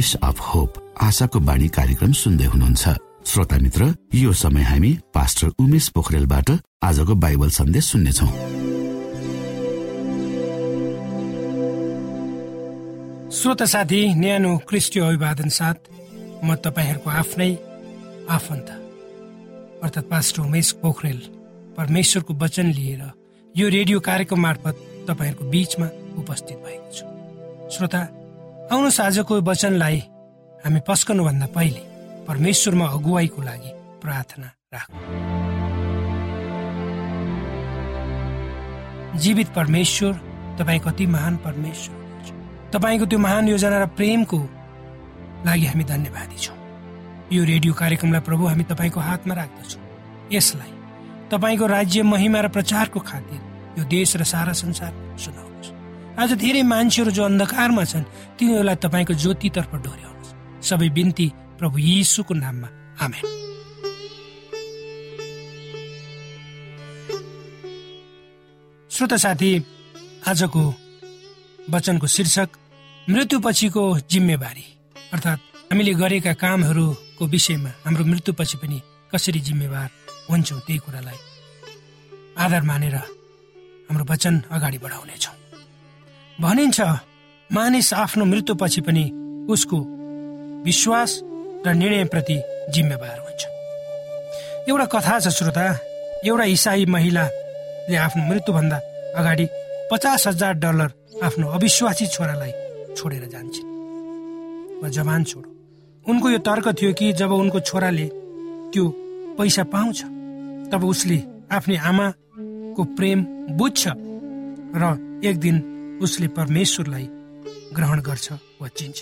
Voice of hope आशाको बाणी कार्यक्रम सुन्दै हुनुहुन्छ। श्रोता मित्र यो समय हामी पास्टर उमेश पोखरेलबाट आजको बाइबल सन्देश सुन्नेछौ। श्रोता साथी न्यानो क्रिस्टियो अभिवादन साथ म तपाईँहरूको आफ्नै आफन्त अर्थात् पास्टर उमेश पोखरेल परमेश्वरको वचन लिएर यो रेडियो कार्यक्रम मार्फत तपाईँहरूको बिचमा उपस्थित भएको छु। श्रोता आउनुहोस् आजको वचनलाई हामी पस्कनुभन्दा पहिले परमेश्वरमा अगुवाईको लागि प्रार्थना राखौँ। जीवित परमेश्वर तपाईँ कति महान परमेश्वर तपाईँको त्यो महान योजना र प्रेमको लागि हामी धन्यवादी छौँ। यो रेडियो कार्यक्रमलाई प्रभु हामी तपाईँको हातमा राख्दछौँ। यसलाई तपाईँको राज्य महिमा र प्रचारको खातिर यो देश र सारा संसार सुनाउनुहोस्। आज धेरै मान्छेहरू जो अन्धकारमा छन् तिनीहरूलाई तपाईँको ज्योतितर्फ डोर्याउनुहोस्। सबै बिन्ती प्रभु यीशुको नाममा। आमेन। श्रोता साथी आजको वचनको शीर्षक मृत्यु पछिको जिम्मेवारी। अर्थात् हामीले गरेका कामहरूको विषयमा हाम्रो मृत्युपछि पनि कसरी जिम्मेवार हुन्छौँ त्यही कुरालाई आधार मानेर हाम्रो वचन अगाडि बढाउनेछौँ। भनिन्छ मानिस आफ्नो मृत्युपछि पनि उसको विश्वास र निर्णयप्रति जिम्मेवार हुन्छ। एउटा कथा छ श्रोता। एउटा इसाई महिलाले आफ्नो मृत्युभन्दा अगाडि पचास हजार डलर आफ्नो अविश्वासी छोरालाई छोडेर जान्छन् वा जवान छोडो उनको यो तर्क थियो कि जब उनको छोराले त्यो पैसा पाउँछ तब उसले आफ्नै आमाको प्रेम बुझ्छ र एक दिन उसले परमेश्वरलाई ग्रहण गर्छ वा चिन्छ।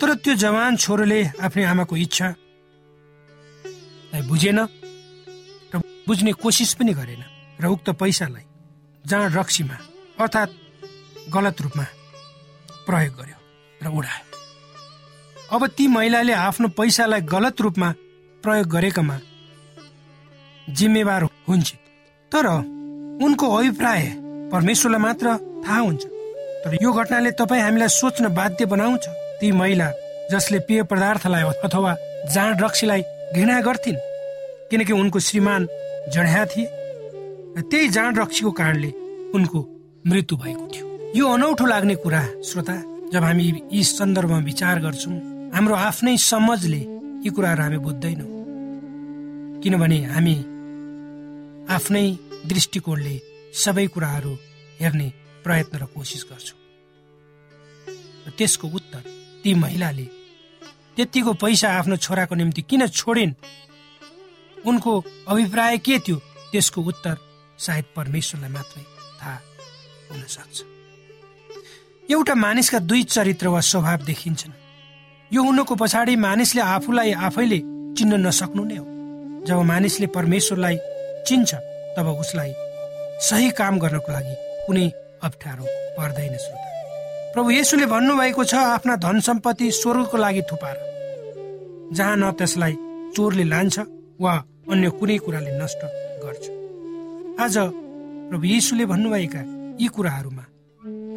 तर त्यो जवान छोरोले आफ्नै आमाको इच्छा बुझेन र बुझ्ने कोसिस पनि गरेन र उक्त पैसालाई जाँड रक्सीमा अर्थात् गलत रूपमा प्रयोग गर्यो र उडायो। अब ती महिलाले आफ्नो पैसालाई गलत रूपमा प्रयोग गरेकामा जिम्मेवार हुन्छ तर उनको अभिप्राय परमेश्वरलाई मात्र थाहा हुन्छ। तर यो घटनाले तपाईँ हामीलाई सोच्न बाध्य बनाउँछ। ती महिला जसले पेय पदार्थलाई अथवा जाँड रक्सीलाई घृणा गर्थिन् किनकि उनको श्रीमान जड्या थिए र त्यही जाँड रक्सीको कारणले उनको मृत्यु भएको थियो। यो अनौठो लाग्ने कुरा श्रोता जब हामी यी सन्दर्भमा विचार गर्छौँ हाम्रो आफ्नै समझले यी कुराहरू हामी बुझ्दैनौँ। किनभने हामी आफ्नै दृष्टिकोणले सबै कुराहरू हेर्ने प्रयत्न र कोसिस गर्छौँ। र त्यसको उत्तर ती महिलाले त्यतिको पैसा आफ्नो छोराको निम्ति किन छोडिन्? उनको अभिप्राय के थियो? त्यसको उत्तर सायद परमेश्वरलाई मात्रै थाहा हुन सक्छ। एउटा मानिसका दुई चरित्र वा स्वभाव देखिन्छन्। यो हुनुको पछाडि मानिसले आफूलाई आफैले चिन्न नसक्नु नै हो। जब मानिसले परमेश्वरलाई चिन्छ तब उसलाई सही काम गर्नको लागि कुनै अप्ठ्यारो पर्दैन श्रोता। प्रभु येसुले भन्नुभएको छ आफ्ना धन सम्पत्ति स्वर्गको लागि थुपार। जहाँ न त्यसलाई चोरले लान्छ वा अन्य कुनै कुराले नष्ट गर्छ। आज प्रभु येसुले भन्नुभएका यी कुराहरूमा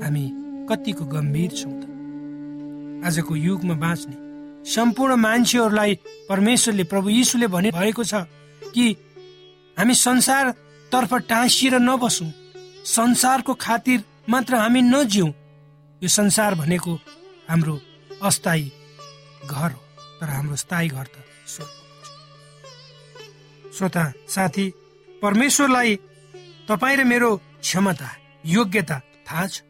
हामी कतिको गम्भीर छौँ आजको युगमा बाँच्ने सम्पूर्ण मान्छेहरूलाई परमेश्वरले प्रभु यीशुले भने भएको छ कि हामी संसारतर्फ टाँसिएर नबसौँ। संसारको खातिर मात्र हामी नजिउँ। यो संसार भनेको हाम्रो अस्थायी घर हो तर हाम्रो स्थायी घर त श्रोता साथी परमेश्वरलाई तपाईँ र मेरो क्षमता योग्यता थाहा छ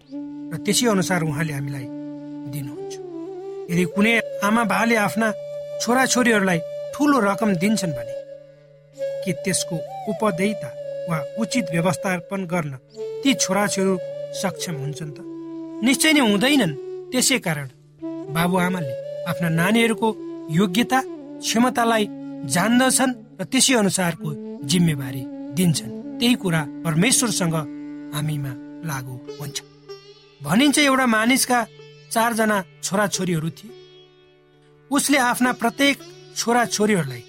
र त्यसै अनुसार उहाँले हामीलाई दिनुहुन्छ। यदि कुनै आमा बाले आफ्ना छोराछोरीहरूलाई ठुलो रकम दिन्छन् भने के त्यसको उपदेयता वा उचित व्यवस्थापन गर्न ती छोराछोरी सक्षम हुन्छन् त। निश्चय नै हुँदैनन् त्यसै कारण। बाबुआमाले आफ्ना नानीहरूको योग्यता क्षमतालाई जान्दछन् र त्यसै अनुसारको जिम्मेवारी दिन्छन्। त्यही कुरा परमेश्वरसँग हामीमा लागु हुन्छ। भनिन्छ एउटा मानिसका चारजना छोराछोरीहरू थिए। उसले आफ्ना प्रत्येक छोराछोरीहरूलाई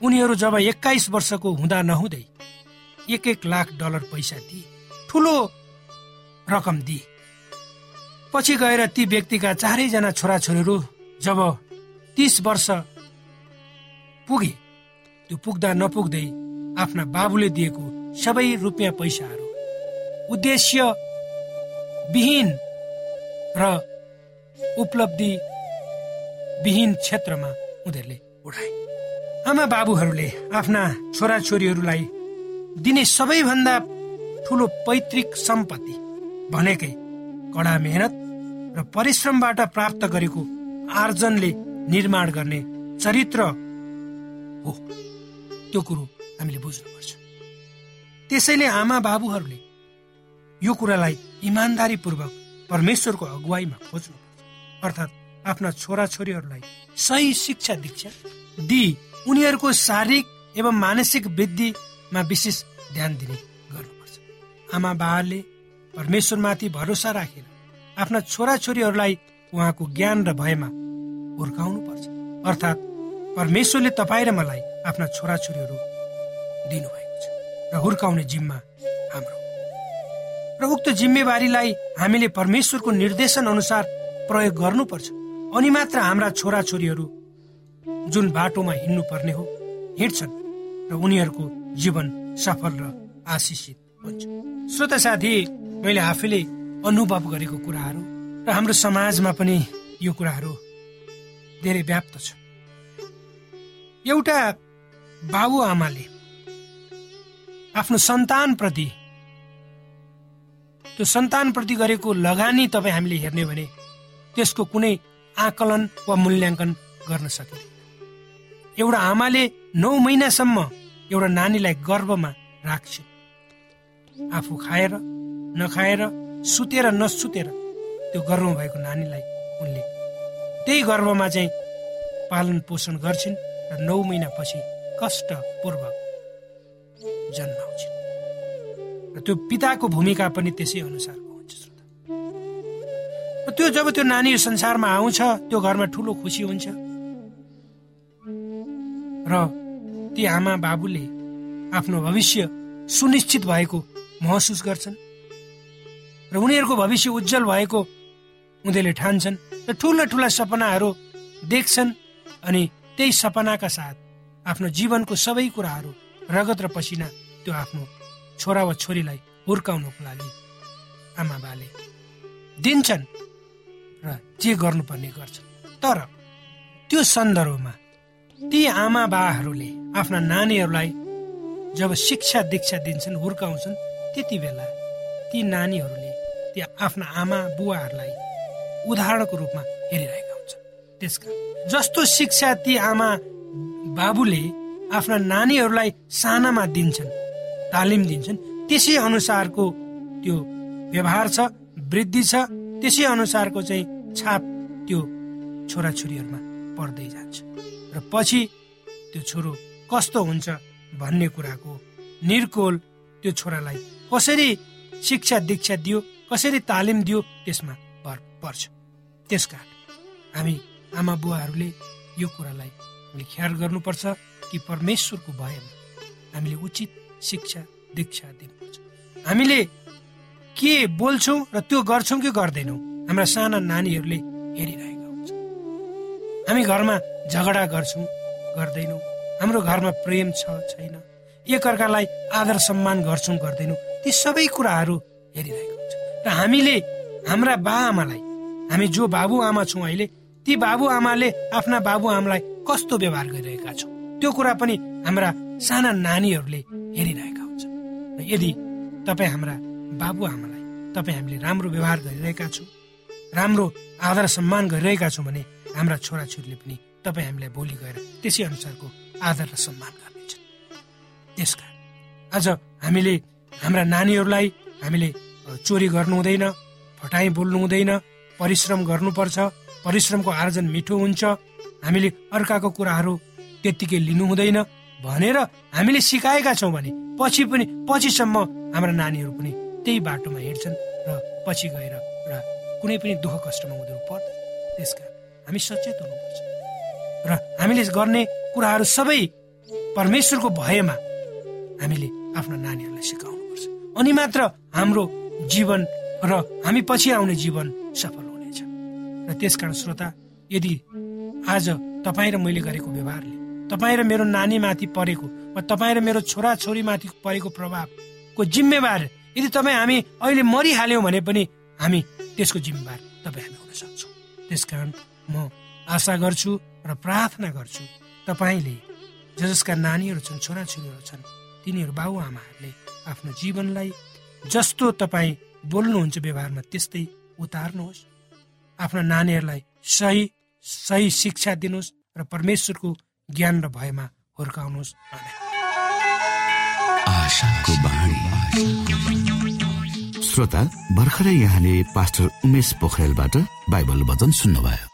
उनीहरू जब एक्काइस वर्षको हुँदा नहुँदै एक एक लाख डलर पैसा दिए। ठुलो रकम दिए। पछि गएर ती व्यक्तिका चारैजना छोराछोरीहरू जब तिस वर्ष पुगे त्यो पुग्दा नपुग्दै आफ्ना बाबुले दिएको सबै रुपियाँ पैसाहरू उद्देश्य विहीन र उपलब्धि विहीन क्षेत्रमा उनीहरूले उठाए आमा बाबुहरूले आफ्ना छोराछोरीहरूलाई दिने सबैभन्दा ठुलो पैतृक सम्पत्ति भनेकै कडा मेहनत र परिश्रमबाट प्राप्त गरेको आर्जनले निर्माण गर्ने चरित्र हो। त्यो कुरो हामीले बुझ्नुपर्छ। त्यसैले आमा बाबुहरूले यो कुरालाई इमान्दारीपूर्वक परमेश्वरको अगुवाईमा खोज्नुपर्छ। अर्थात् आफ्ना छोराछोरीहरूलाई सही शिक्षा दीक्षा दिई उनीहरूको शारीरिक एवं मानसिक वृद्धिमा विशेष ध्यान दिने गर्नुपर्छ। आमा बाबाले परमेश्वरमाथि भरोसा राखेर आफ्ना छोराछोरीहरूलाई उहाँको ज्ञान र भयमा हुर्काउनु पर्छ अर्थात् परमेश्वरले तपाईँ र मलाई आफ्ना छोराछोरीहरू दिनुभएको छ र हुर्काउने जिम्मा हाम्रो। र उक्त जिम्मेवारीलाई हामीले परमेश्वरको निर्देशन अनुसार प्रयोग गर्नुपर्छ। अनि मात्र हाम्रा छोराछोरीहरू जुन बाटोमा हिँड्नु पर्ने हो हिँड्छन् र उनीहरूको जीवन सफल र आशिषित हुन्छ। श्रोता साथी मैले आफैले अनुभव गरेको कुराहरू र हाम्रो समाजमा पनि यो कुराहरू धेरै व्याप्त छ। एउटा बाबुआमाले आफ्नो सन्तानप्रति त्यो सन्तानप्रति गरेको लगानी तपाईँ हामीले हेर्ने भने त्यसको कुनै आकलन वा मूल्याङ्कन गर्न सकिँदैन। एउटा आमाले नौ महिनासम्म एउटा नानीलाई गर्भमा राख्छ। आफू खाएर नखाएर सुतेर नसुतेर त्यो गर्भमा भएको नानीलाई उनले त्यही गर्भमा चाहिँ पालन पोषण गर्छिन् र नौ महिनापछि कष्टपूर्वक जन्माउँछिन्। र त्यो पिताको भूमिका पनि त्यसै अनुसारको हुन्छ श्रोता। त्यो जब त्यो नानी संसारमा आउँछ त्यो घरमा ठुलो खुसी हुन्छ। र ती आमा बाबुले आफ्नो भविष्य सुनिश्चित भएको महसुस गर्छन् र उनीहरूको भविष्य उज्जवल भएको उनीहरूले ठान्छन् र ठुला ठुला सपनाहरू देख्छन् अनि त्यही सपनाका साथ आफ्नो जीवनको सबै कुराहरू रगत र पसिना त्यो आफ्नो छोरा वा छोरीलाई हुर्काउनको लागि आमा बाले दिन्छन् र जे गर्नुपर्ने गर्छन्। तर त्यो सन्दर्भमा ती आमा बाहरूले आफ्ना नानीहरूलाई जब शिक्षा दीक्षा दिन्छन् हुर्काउँछन् त्यति बेला ती नानीहरूले ती आफ्ना आमा बुवाहरूलाई उदाहरणको रूपमा हेरिरहेका हुन्छन्। त्यसका जस्तो शिक्षा ती आमा बाबुले आफ्ना नानीहरूलाई सानामा दिन्छन् तालिम दिन्छन् त्यसै अनुसारको त्यो व्यवहार छ वृद्धि छ त्यसै अनुसारको चाहिँ छाप त्यो छोराछोरीहरूमा पर्दै जान्छ। र पछि त्यो छोरो कस्तो हुन्छ भन्ने कुराको निर्कोल त्यो छोरालाई कसरी शिक्षा दीक्षा दियो कसरी तालिम दियो त्यसमा भर पर्छ। त्यसकारण हामी आमा बुवाहरूले यो कुरालाई ख्याल गर्नुपर्छ कि परमेश्वरको भयमा हामीले उचित शिक्षा दीक्षा दिनुपर्छ। हामीले के बोल्छौँ र त्यो गर्छौँ कि गर्दैनौँ हाम्रा साना नानीहरूले हेरिरहेका हुन्छ हामी घरमा झगडा गर्छौँ गर्दैनौँ। हाम्रो घरमा प्रेम छ छैन। एकअर्कालाई आदर सम्मान गर्छौँ गर्दैनौँ। ती सबै कुराहरू हेरिरहेको हुन्छ। र हामीले हाम्रा बा आमालाई हामी जो बाबुआमा छौँ अहिले ती बाबुआमाले आफ्ना बाबुआमालाई कस्तो व्यवहार गरिरहेका छौँ त्यो कुरा पनि हाम्रा साना नानीहरूले हेरिरहेका हुन्छ यदि तपाईँ हाम्रा बाबुआमालाई तपाईँ हामीले राम्रो व्यवहार गरिरहेका छौँ राम्रो आदर सम्मान गरिरहेका छौँ भने हाम्रा छोराछोरीले पनि तपाईँ हामीलाई भोलि गएर त्यसै अनुसारको आदर र सम्मान गर्नेछन्। त्यसकारण आज हामीले हाम्रा नानीहरूलाई हामीले चोरी गर्नु हुँदैन फटाइ बोल्नु हुँदैन परिश्रम गर्नुपर्छ परिश्रमको आर्जन मिठो हुन्छ हामीले अर्काको कुराहरू त्यत्तिकै लिनु हुँदैन भनेर हामीले सिकाएका छौँ भने पछि पनि पछिसम्म हाम्रा नानीहरू पनि त्यही बाटोमा हिँड्छन् र पछि गएर र कुनै पनि दुःख कष्टमा उनीहरू पर्दैन। त्यसकारण हामी सचेत हुनुपर्छ। र हामीले गर्ने कुराहरू सबै परमेश्वरको भयमा हामीले आफ्नो नानीहरूलाई सिकाउनुपर्छ। अनि मात्र हाम्रो जीवन र हामी पछि आउने जीवन सफल र त्यसकारण श्रोता यदि आज तपाईँ र मैले गरेको व्यवहारले तपाईँ र मेरो नानीमाथि परेको वा तपाईँ र मेरो छोरा छोरीमाथि परेको प्रभावको जिम्मेवार यदि तपाईँ हामी अहिले मरिहाल्यौँ भने पनि हामी त्यसको जिम्मेवार तपाईँ हामी हुन सक्छौँ। त्यसकारण म आशा गर्छु र प्रार्थना गर्छु तपाईँले जसका नानीहरू छन् छोराछोरीहरू छन् तिनीहरू बाबुआमाहरूले आफ्नो जीवनलाई जस्तो तपाईँ बोल्नुहुन्छ व्यवहारमा त्यस्तै उतार्नुहोस्। आफ्ना नानीहरूलाई सही सही शिक्षा दिनुहोस् र परमेश्वरको ज्ञान र भयमा हुर्काउनुहोस्। श्रोता भर्खरै यहाँले पास्टर उमेश पोखरेलबाट बाइबल वचन सुन्नुभयो।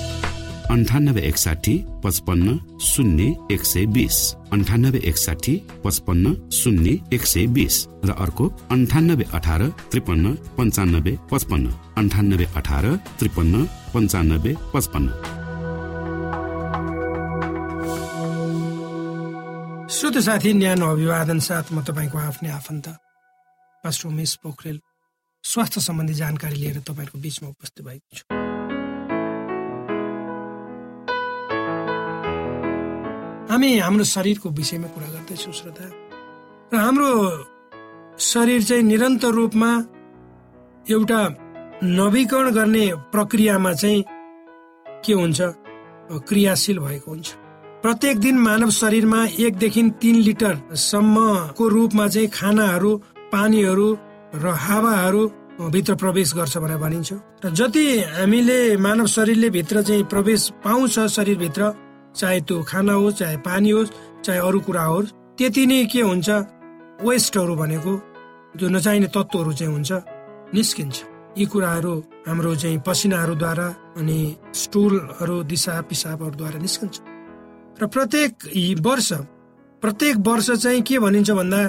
अन्ठानब्बे एकसाठी पचपन्न शून्य एक सय बिस। अन्ठानब्बे एकसाठी पचपन्न शून्य एक सय बिस। र अर्को अन्ठानब्बे अठार त्रिपन्न पन्चानब्बे पचपन्न। अन्ठानब्बे अठार त्रिपन्न पन्चानब्बे पचपन्न। श्रोत साथी न्यानो अभिवादन साथ म तपाईँको आफ्नै आफन्त पास्टर उमेश पोखरेल। स्वास्थ्य सम्बन्धी जानकारी लिएर तपाईँहरूको बिचमा उपस्थित भएको छु। हामी हाम्रो शरीरको विषयमा कुरा गर्दैछौँ श्रोता। र हाम्रो शरीर चाहिँ निरन्तर रूपमा एउटा नवीकरण गर्ने प्रक्रियामा चाहिँ के हुन्छ? क्रियाशील भएको हुन्छ। प्रत्येक दिन मानव शरीरमा एकदेखि तिन लिटरसम्मको रूपमा चाहिँ खानाहरू पानीहरू र हावाहरू भित्र प्रवेश गर्छ भनेर भनिन्छ। र जति हामीले मानव शरीरले भित्र चाहिँ प्रवेश पाउँछ शरीरभित्र चाहे त्यो खाना होस् चाहे पानी होस् चाहे अरू कुरा होस् त्यति नै के हुन्छ? वेस्टहरू भनेको जो नचाहिने तत्त्वहरू चाहिँ हुन्छ निस्किन्छ। यी कुराहरू हाम्रो चाहिँ पसिनाहरूद्वारा अनि स्टुलहरू दिशा पिसाबहरूद्वारा निस्कन्छ। र प्रत्येक वर्ष प्रत्येक वर्ष चाहिँ के भनिन्छ भन्दा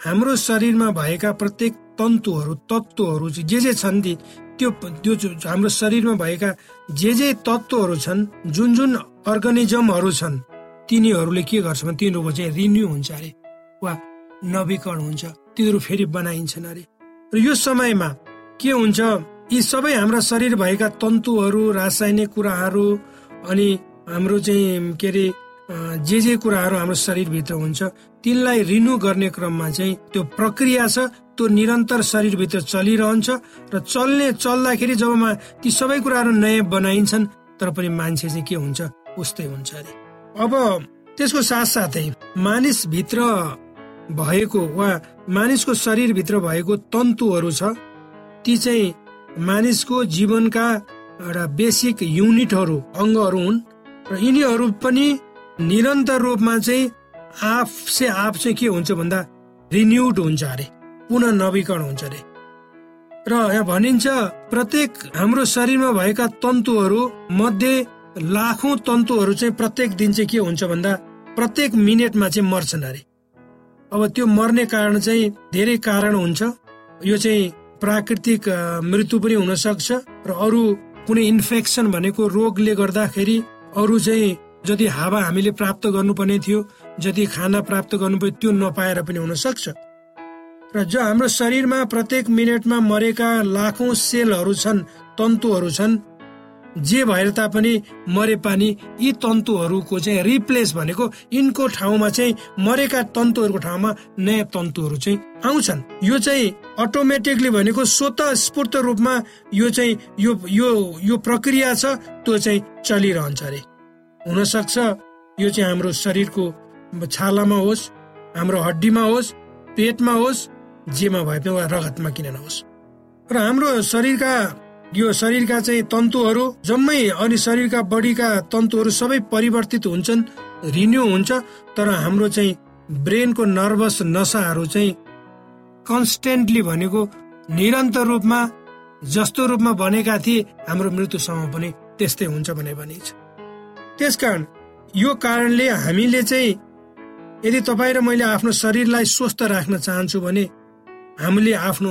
हाम्रो शरीरमा भएका प्रत्येक तन्तुहरू तत्त्वहरू जे जे छन् ती त्यो त्यो हाम्रो शरीरमा भएका जे जे तत्त्वहरू छन् जुन जुन अर्गनिजमहरू छन् तिनीहरूले के गर्छ भने तिनीहरूको चाहिँ रिन्यू हुन्छ अरे वा नवीकरण हुन्छ तिनीहरू फेरि बनाइन्छन् अरे। र यो समयमा के हुन्छ यी सबै हाम्रा शरीर भएका तन्तुहरू रासायनिक कुराहरू अनि हाम्रो चाहिँ के अरे जे जे कुराहरू हाम्रो शरीरभित्र हुन्छ तिनलाई रिन्यू गर्ने क्रममा चाहिँ त्यो प्रक्रिया छ त्यो निरन्तर शरीरभित्र चलिरहन्छ र चल्ने चल्दाखेरि जब ती सबै कुराहरू नयाँ बनाइन्छन् तर पनि मान्छे चाहिँ के हुन्छ? उस्तै हुन्छ अरे। अब त्यसको साथसाथै मानिसभित्र भएको वा मानिसको शरीरभित्र भएको तन्तुहरू छ ती चाहिँ मानिसको जीवनका एउटा बेसिक युनिटहरू अङ्गहरू हुन् र यिनीहरू पनि निरन्तर रूपमा चाहिँ आफ से आफ चाहिँ के हुन्छ भन्दा रिन्युड हुन्छ अरे। पुनः नवीकरण हुन्छ अरे। र यहाँ भनिन्छ प्रत्येक हाम्रो शरीरमा भएका तन्तुहरू मध्ये लाखौं तन्तुहरू चाहिँ प्रत्येक दिन चाहिँ के हुन्छ भन्दा प्रत्येक मिनटमा चाहिँ मर्छन् अरे। अब त्यो मर्ने कारण चाहिँ धेरै कारण हुन्छ। यो चाहिँ प्राकृतिक मृत्यु पनि हुन सक्छ र अरू कुनै इन्फेक्सन भनेको रोगले गर्दाखेरि अरू चाहिँ जति हावा हामीले प्राप्त गर्नुपर्ने थियो जति खाना प्राप्त गर्नुपर्ने त्यो नपाएर पनि हुन सक्छ र जो हाम्रो शरीरमा प्रत्येक मिनटमा मरेका लाखौं सेलहरू छन् तन्तुहरू छन् जे भएर तापनि मरे पानी यी तन्तुहरूको चाहिँ रिप्लेस भनेको यिनको ठाउँमा चाहिँ मरेका तन्तुहरूको ठाउँमा नयाँ तन्तुहरू चाहिँ आउँछन्। यो चाहिँ अटोमेटिकली भनेको स्वत स्फूर्त रूपमा यो चाहिँ यो यो यो प्रक्रिया छ त्यो चाहिँ चलिरहन्छ अरे। हुनसक्छ यो चाहिँ हाम्रो शरीरको छालामा होस् हाम्रो हड्डीमा होस् पेटमा होस् जेमा भए पनि रगतमा किन नहोस्। र हाम्रो शरीरका यो शरीरका चाहिँ तन्तुहरू जम्मै अनि शरीरका बडीका तन्तुहरू सबै परिवर्तित हुन्छन् रिन्यू हुन्छ तर हाम्रो चाहिँ ब्रेनको नर्भस नसाहरू चाहिँ कन्सटेन्टली भनेको निरन्तर रूपमा जस्तो रूपमा बनेका थिए हाम्रो मृत्युसम्म पनि त्यस्तै हुन्छ भने भनिन्छ। त्यसकारण यो कारणले हामीले चाहिँ यदि तपाईँ र मैले आफ्नो शरीरलाई स्वस्थ राख्न चाहन्छु भने हामीले आफ्नो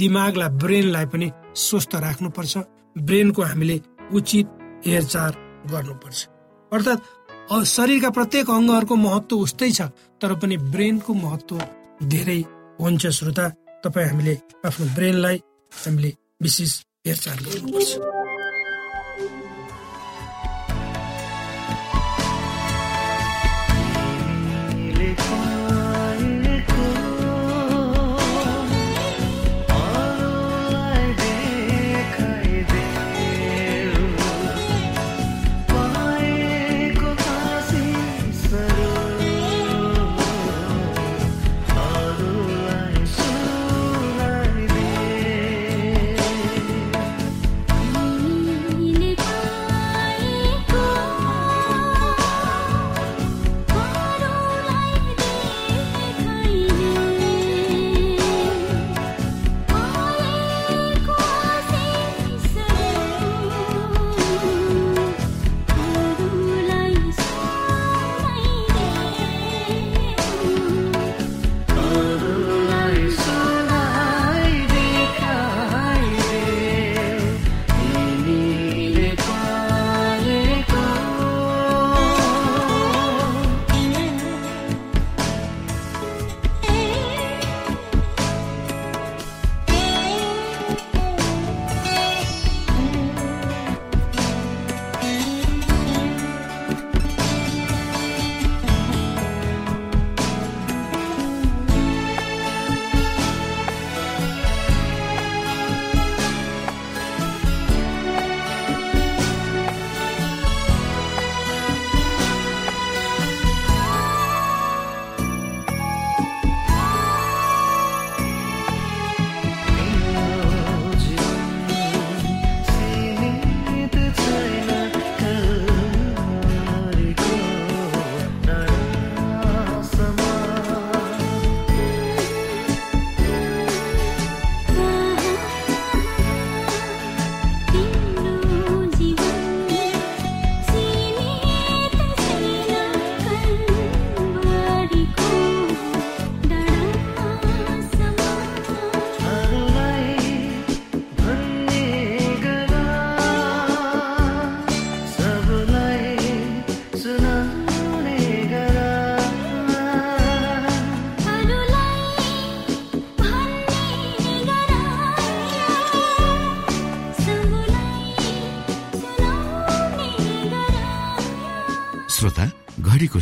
दिमागलाई ब्रेनलाई पनि स्वस्थ राख्नुपर्छ। ब्रेनको हामीले उचित हेरचाह गर्नुपर्छ। अर्थात् शरीरका प्रत्येक अङ्गहरूको महत्व उस्तै छ तर पनि ब्रेनको महत्व धेरै हुन्छ। श्रोता तपाईँ हामीले आफ्नो ब्रेनलाई हामीले विशेष हेरचाह गर्नुपर्छ।